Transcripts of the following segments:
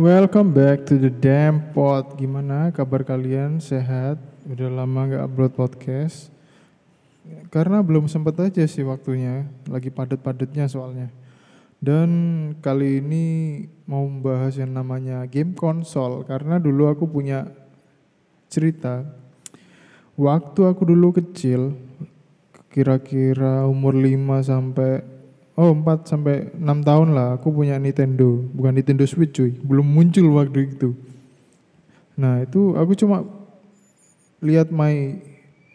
Welcome back to the damn pod. Gimana kabar kalian? Sehat? Udah lama nggak upload podcast. Karena belum sempet aja sih waktunya. Lagi padet-padetnya soalnya. Dan kali ini mau membahas yang namanya game konsol. Karena dulu aku punya cerita. Waktu aku dulu kecil, kira-kira umur 5 sampai Oh 4 sampai 6 tahun lah aku punya Nintendo. Bukan Nintendo Switch cuy. Belum muncul waktu itu. Nah itu aku cuma Lihat my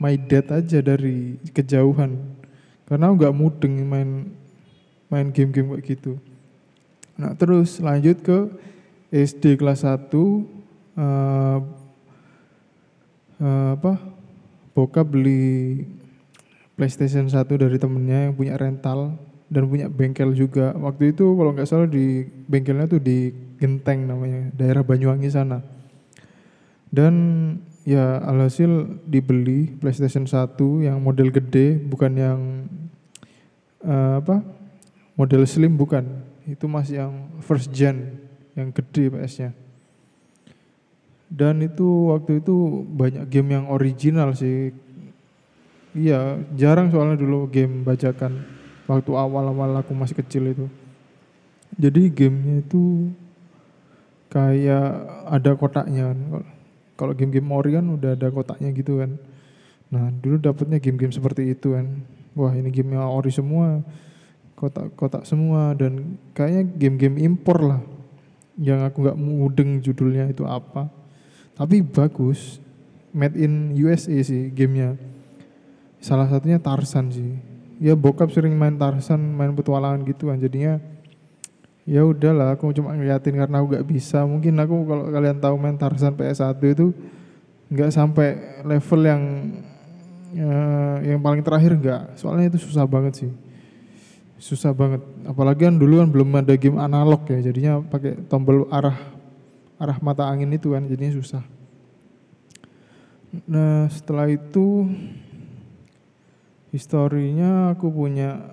My dad aja dari kejauhan. Karena aku gak mudeng main Main game-game kayak gitu. Nah terus lanjut ke SD kelas 1 uh, uh, Apa? Bokap beli PlayStation 1 dari temennya yang punya rental dan punya bengkel juga. Waktu itu kalau nggak salah di bengkelnya tuh di Genteng namanya, daerah Banyuwangi sana. Dan ya alhasil dibeli PlayStation 1 yang model gede, bukan yang uh, apa? Model slim bukan. Itu masih yang first gen, yang gede PS-nya. Dan itu waktu itu banyak game yang original sih. Iya, jarang soalnya dulu game bajakan waktu awal-awal aku masih kecil itu. Jadi gamenya itu kayak ada kotaknya kan. Kalau game-game ori kan udah ada kotaknya gitu kan. Nah dulu dapetnya game-game seperti itu kan. Wah ini game yang ori semua, kotak-kotak semua dan kayaknya game-game impor lah. Yang aku nggak mudeng judulnya itu apa. Tapi bagus, made in USA sih gamenya. Salah satunya Tarzan sih ya bokap sering main Tarsan, main petualangan gitu kan. Jadinya ya udahlah aku cuma ngeliatin karena aku gak bisa. Mungkin aku kalau kalian tahu main Tarsan PS1 itu nggak sampai level yang uh, yang paling terakhir enggak soalnya itu susah banget sih. Susah banget. Apalagi kan dulu kan belum ada game analog ya. Jadinya pakai tombol arah arah mata angin itu kan jadinya susah. Nah setelah itu Historinya aku punya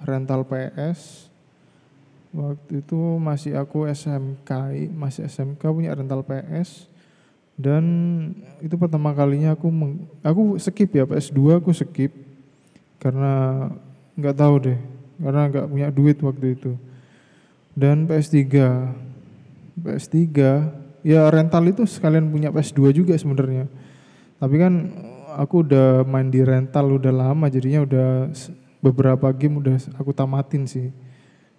rental PS. Waktu itu masih aku SMK, masih SMK punya rental PS. Dan itu pertama kalinya aku meng, aku skip ya PS2 aku skip karena nggak tahu deh karena nggak punya duit waktu itu dan PS3 PS3 ya rental itu sekalian punya PS2 juga sebenarnya tapi kan aku udah main di rental udah lama jadinya udah beberapa game udah aku tamatin sih.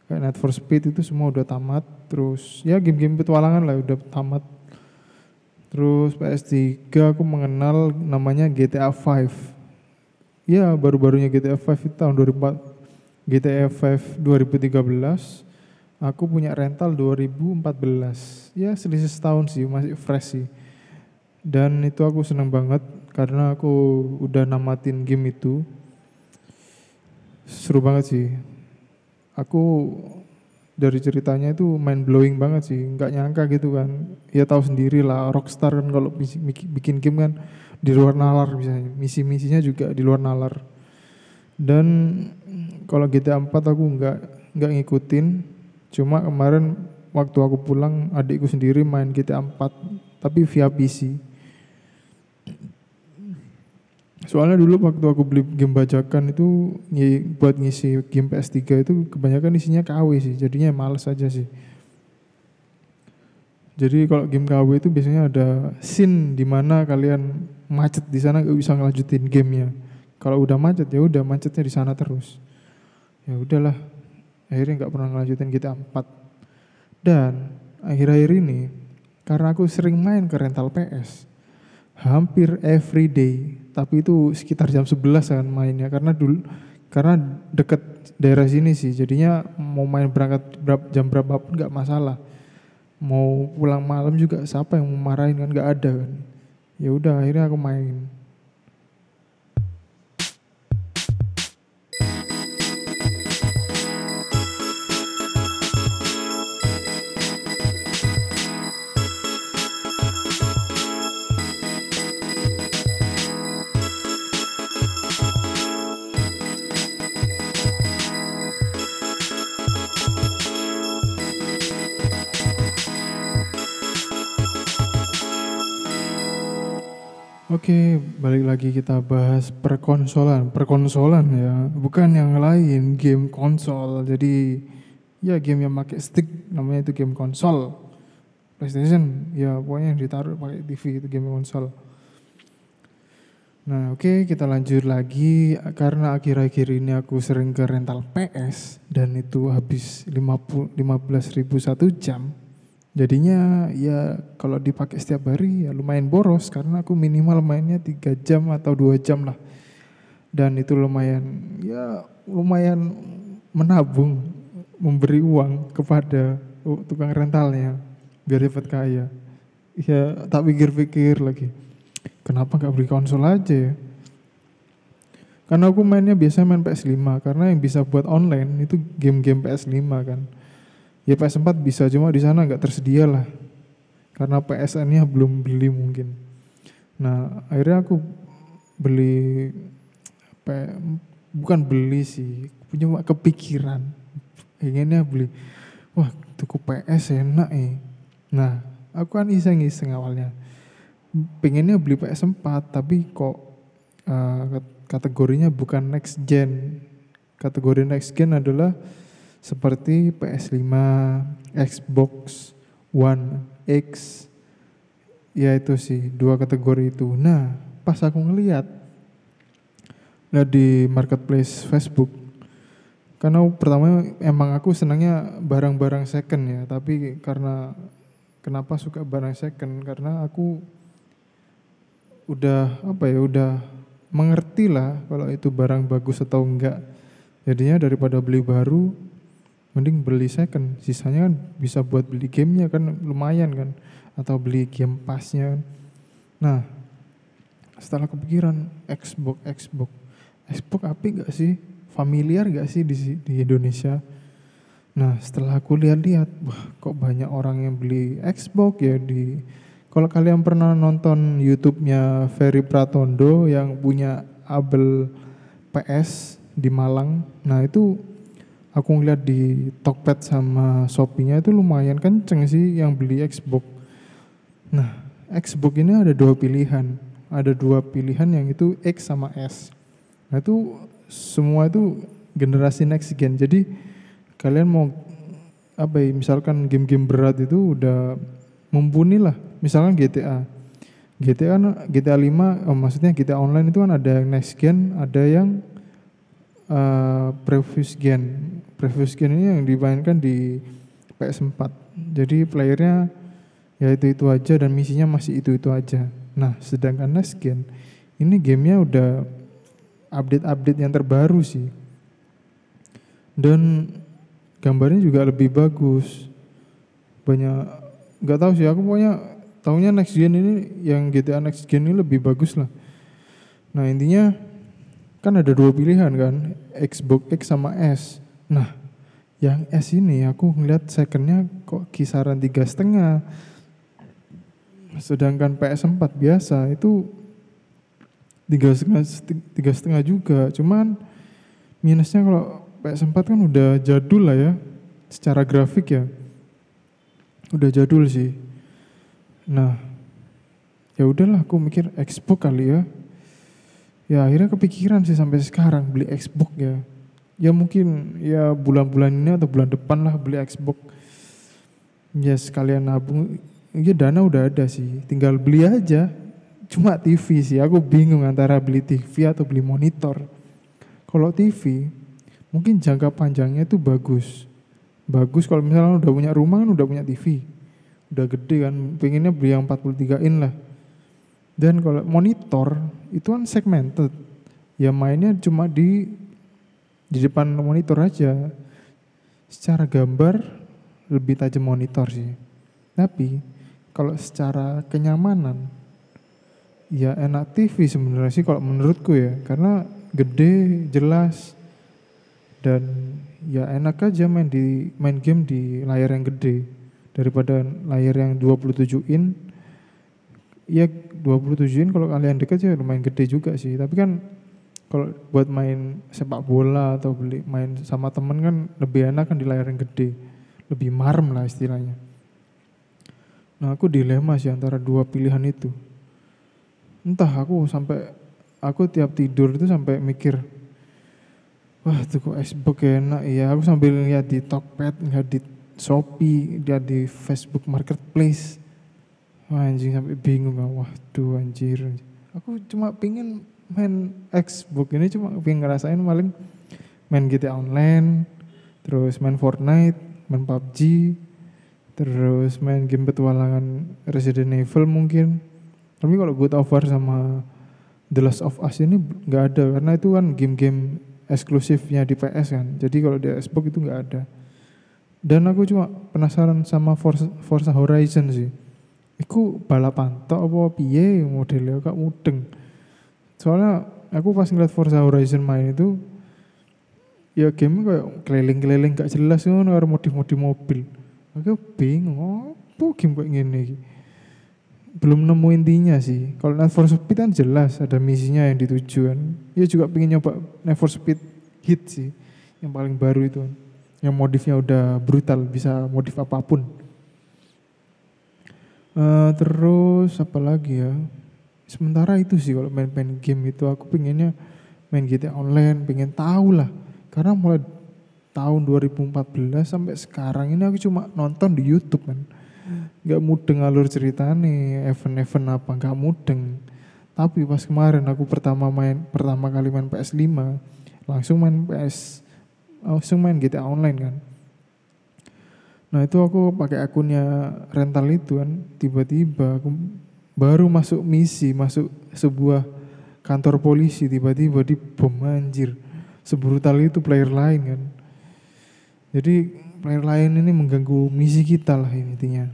Kayak Net for Speed itu semua udah tamat terus ya game-game petualangan lah udah tamat. Terus PS3 aku mengenal namanya GTA 5 ya baru-barunya GTA 5 itu tahun 2004 GTA 5 2013 aku punya rental 2014 ya selisih setahun sih masih fresh sih. Dan itu aku seneng banget karena aku udah namatin game itu seru banget sih. Aku dari ceritanya itu main blowing banget sih. Nggak nyangka gitu kan. Ya tahu sendiri lah Rockstar kan kalau bikin game kan di luar nalar misalnya. Misi-misinya juga di luar nalar. Dan kalau GTA 4 aku nggak nggak ngikutin. Cuma kemarin waktu aku pulang adikku sendiri main GTA 4 tapi via PC Soalnya dulu waktu aku beli game bajakan itu buat ngisi game PS3 itu kebanyakan isinya KW sih, jadinya males aja sih. Jadi kalau game KW itu biasanya ada scene di mana kalian macet di sana gak bisa ngelanjutin gamenya. Kalau udah macet ya udah macetnya di sana terus. Ya udahlah, akhirnya nggak pernah ngelanjutin GTA 4. Dan akhir-akhir ini karena aku sering main ke rental PS, hampir every day tapi itu sekitar jam 11 kan mainnya karena dulu karena deket daerah sini sih jadinya mau main berangkat berapa, jam berapa pun nggak masalah. Mau pulang malam juga siapa yang mau marahin kan nggak ada kan. Ya udah akhirnya aku main Oke, balik lagi kita bahas perkonsolan. Perkonsolan ya, bukan yang lain, game konsol. Jadi ya game yang pakai stick namanya itu game konsol. PlayStation ya pokoknya yang ditaruh pakai TV itu game konsol. Nah oke kita lanjut lagi karena akhir-akhir ini aku sering ke rental PS dan itu habis 50, 15 ribu satu jam. Jadinya ya kalau dipakai setiap hari ya lumayan boros karena aku minimal mainnya 3 jam atau 2 jam lah. Dan itu lumayan ya lumayan menabung memberi uang kepada tukang rentalnya biar dapat kaya. Ya tak pikir-pikir lagi kenapa nggak beli konsol aja ya? Karena aku mainnya biasa main PS5 karena yang bisa buat online itu game-game PS5 kan. Ya PS4 bisa cuma di sana nggak tersedia lah. Karena PSN-nya belum beli mungkin. Nah, akhirnya aku beli bukan beli sih, punya kepikiran pengennya beli. Wah, tuku PS enak eh. Nah, aku kan iseng-iseng awalnya pengennya beli PS4 tapi kok uh, kategorinya bukan next gen. Kategori next gen adalah seperti PS5, Xbox One X. Ya itu sih dua kategori itu. Nah, pas aku ngeliat nah di marketplace Facebook karena pertama emang aku senangnya barang-barang second ya, tapi karena kenapa suka barang second karena aku udah apa ya udah mengerti lah kalau itu barang bagus atau enggak jadinya daripada beli baru mending beli second. Sisanya kan bisa buat beli gamenya kan lumayan kan. Atau beli game pasnya kan. nah setelah kepikiran Xbox Xbox. Xbox api gak sih? Familiar gak sih di, di Indonesia? Nah setelah aku lihat-lihat wah kok banyak orang yang beli Xbox ya di kalau kalian pernah nonton YouTube-nya Ferry Pratondo yang punya Abel PS di Malang, nah itu aku ngeliat di Tokped sama Shopee-nya itu lumayan kenceng sih yang beli Xbox. Nah, Xbox ini ada dua pilihan, ada dua pilihan yang itu X sama S. Nah itu semua itu generasi next gen. Jadi kalian mau apa ya, misalkan game-game berat itu udah mumpuni lah misalkan GTA GTA GTA 5 oh, maksudnya GTA online itu kan ada yang next gen ada yang uh, previous gen previous gen ini yang dimainkan di PS4 jadi playernya ya itu itu aja dan misinya masih itu itu aja nah sedangkan next gen ini gamenya udah update-update yang terbaru sih dan gambarnya juga lebih bagus banyak nggak tahu sih aku pokoknya Tahunya next gen ini yang GTA next gen ini lebih bagus lah. Nah intinya kan ada dua pilihan kan, Xbox X sama S. Nah yang S ini aku ngeliat secondnya kok kisaran tiga setengah. Sedangkan PS4 biasa itu tiga setengah tiga setengah juga. Cuman minusnya kalau PS4 kan udah jadul lah ya, secara grafik ya, udah jadul sih. Nah, ya udahlah aku mikir Xbox kali ya. Ya akhirnya kepikiran sih sampai sekarang beli Xbox ya. Ya mungkin ya bulan-bulan ini atau bulan depan lah beli Xbox. Ya sekalian nabung, ya dana udah ada sih, tinggal beli aja. Cuma TV sih, aku bingung antara beli TV atau beli monitor. Kalau TV, mungkin jangka panjangnya itu bagus. Bagus kalau misalnya udah punya rumah kan udah punya TV udah gede kan pengennya beli yang 43 in lah dan kalau monitor itu kan segmented ya mainnya cuma di di depan monitor aja. Secara gambar lebih tajam monitor sih. Tapi kalau secara kenyamanan ya enak TV sebenarnya sih kalau menurutku ya. Karena gede jelas dan ya enak aja main di main game di layar yang gede. Daripada layar yang 27 in ya 27 in kalau kalian dekat ya lumayan gede juga sih. Tapi kan kalau buat main sepak bola atau beli main sama temen kan lebih enak kan di layar yang gede. Lebih marem lah istilahnya. Nah aku dilema sih antara dua pilihan itu. Entah aku sampai aku tiap tidur itu sampai mikir wah itu kok Xbox enak ya? Aku sambil lihat di Tokped lihat di Shopee lihat di Facebook Marketplace. Wah anjing sampai bingung wah tuh anjir. Aku cuma pingin main Xbox ini cuma pengen ngerasain paling main GTA Online terus main Fortnite main PUBG terus main game petualangan Resident Evil mungkin tapi kalau God of War sama The Last of Us ini nggak ada karena itu kan game-game eksklusifnya di PS kan. Jadi kalau di Xbox itu nggak ada. Dan aku cuma penasaran sama Forza, Forza Horizon sih. Iku balapan tok apa piye modelnya kak mudeng. Soalnya aku pas ngeliat Forza Horizon main itu ya game kayak keliling-keliling gak jelas ngono karo modif-modif mobil. Aku bingung, oh, game kayak gini belum nemu intinya sih. Kalau Need for Speed kan jelas ada misinya yang dituju kan. Dia juga pengen nyoba Need for Speed Hit sih. Yang paling baru itu Yang modifnya udah brutal, bisa modif apa pun. Uh, terus apa lagi ya? Sementara itu sih kalau main-main game itu aku pengennya main GTA Online, pengen tahu lah. Karena mulai tahun 2014 sampai sekarang ini aku cuma nonton di YouTube kan nggak mudeng alur ceritanya event-event apa nggak mudeng. Tapi pas kemarin aku pertama main pertama kali main PS5 langsung main PS langsung main GTA Online kan. Nah itu aku pakai akunnya rental itu kan. Tiba-tiba aku baru masuk misi masuk sebuah kantor polisi tiba-tiba di bom anjir sebrutal itu player lain kan jadi player lain ini mengganggu misi kita lah intinya.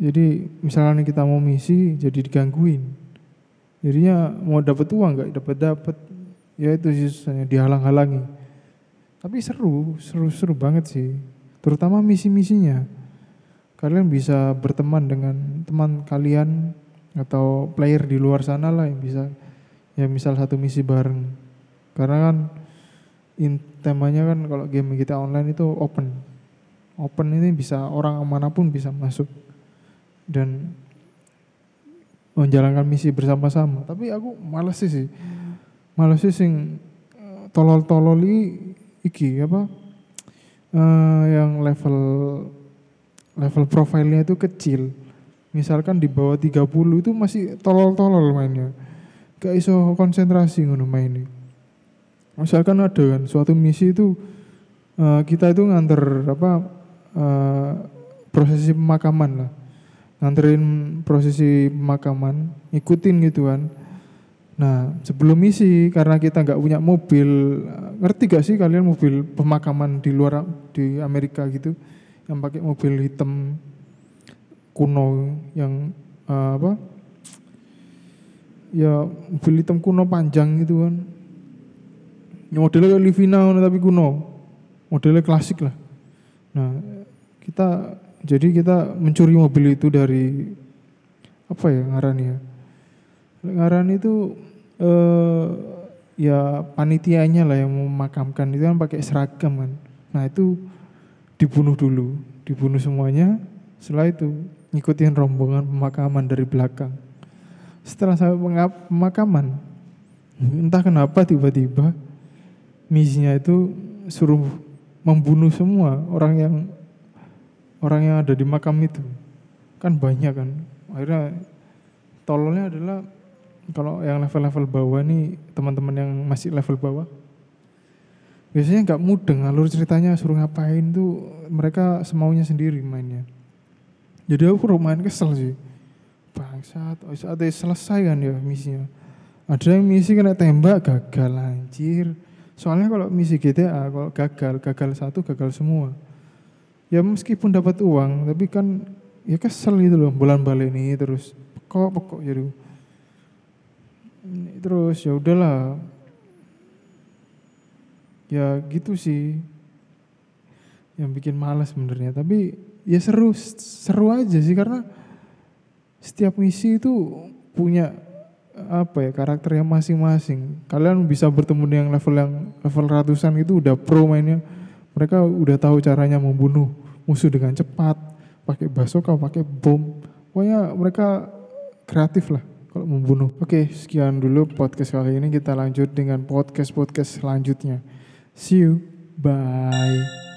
Jadi misalnya kita mau misi jadi digangguin. Jadinya mau dapat uang nggak dapat dapat ya itu sisanya dihalang-halangi. Tapi seru, seru-seru banget sih. Terutama misi-misinya. Kalian bisa berteman dengan teman kalian atau player di luar sana lah yang bisa ya misal satu misi bareng. Karena kan in, temanya kan kalau game kita online itu open open ini bisa orang mana pun bisa masuk dan menjalankan misi bersama-sama. Tapi aku males sih sih. Males sih sing eh, tolol-tolol iki apa? Uh, yang level level profilnya itu kecil. Misalkan di bawah 30 itu masih tolol-tolol mainnya. Gak iso konsentrasi ngono mainnya. Misalkan ada kan suatu misi itu uh, kita itu nganter apa uh, prosesi pemakaman lah nganterin prosesi pemakaman ikutin gitu kan nah sebelum misi karena kita nggak punya mobil ngerti gak sih kalian mobil pemakaman di luar di Amerika gitu yang pakai mobil hitam kuno yang uh, apa? Ya mobil hitam kuno panjang gitu kan. Modelnya kayak Livina tapi kuno. Modelnya klasik lah. Nah kita jadi kita mencuri mobil itu dari apa ya ngarani ya? Ngarani itu eh, ya panitianya lah yang memakamkan. Itu kan pakai seragam kan. Nah itu dibunuh dulu dibunuh semuanya. Setelah itu ngikutin rombongan pemakaman dari belakang. Setelah sampai pemakaman entah kenapa tiba-tiba misinya itu suruh membunuh semua orang yang orang yang ada di makam itu. Kan banyak kan. Akhirnya tololnya adalah kalau yang level-level bawah nih teman-teman yang masih level bawah biasanya nggak mudeng alur ceritanya suruh ngapain tuh mereka semaunya sendiri mainnya. Jadi aku main kesel sih. Bangsat oh, saat selesai kan ya misinya. Ada yang misi kena tembak gagal anjir. Soalnya kalau misi GTA kalau gagal gagal satu gagal semua. Ya meskipun dapat uang tapi kan ya kesel gitu loh bulan balik ini terus. Pokok pokok jadi. Terus ya udahlah ya gitu sih yang bikin malas sebenarnya tapi ya seru seru aja sih karena setiap misi itu punya apa ya karakter yang masing-masing kalian bisa bertemu dengan level yang level ratusan itu udah pro mainnya mereka udah tahu caranya membunuh musuh dengan cepat, pakai basoka, pakai bom. Pokoknya mereka kreatif lah. kalau membunuh. Oke, sekian dulu podcast kali ini kita lanjut dengan podcast-podcast selanjutnya. See you. Bye.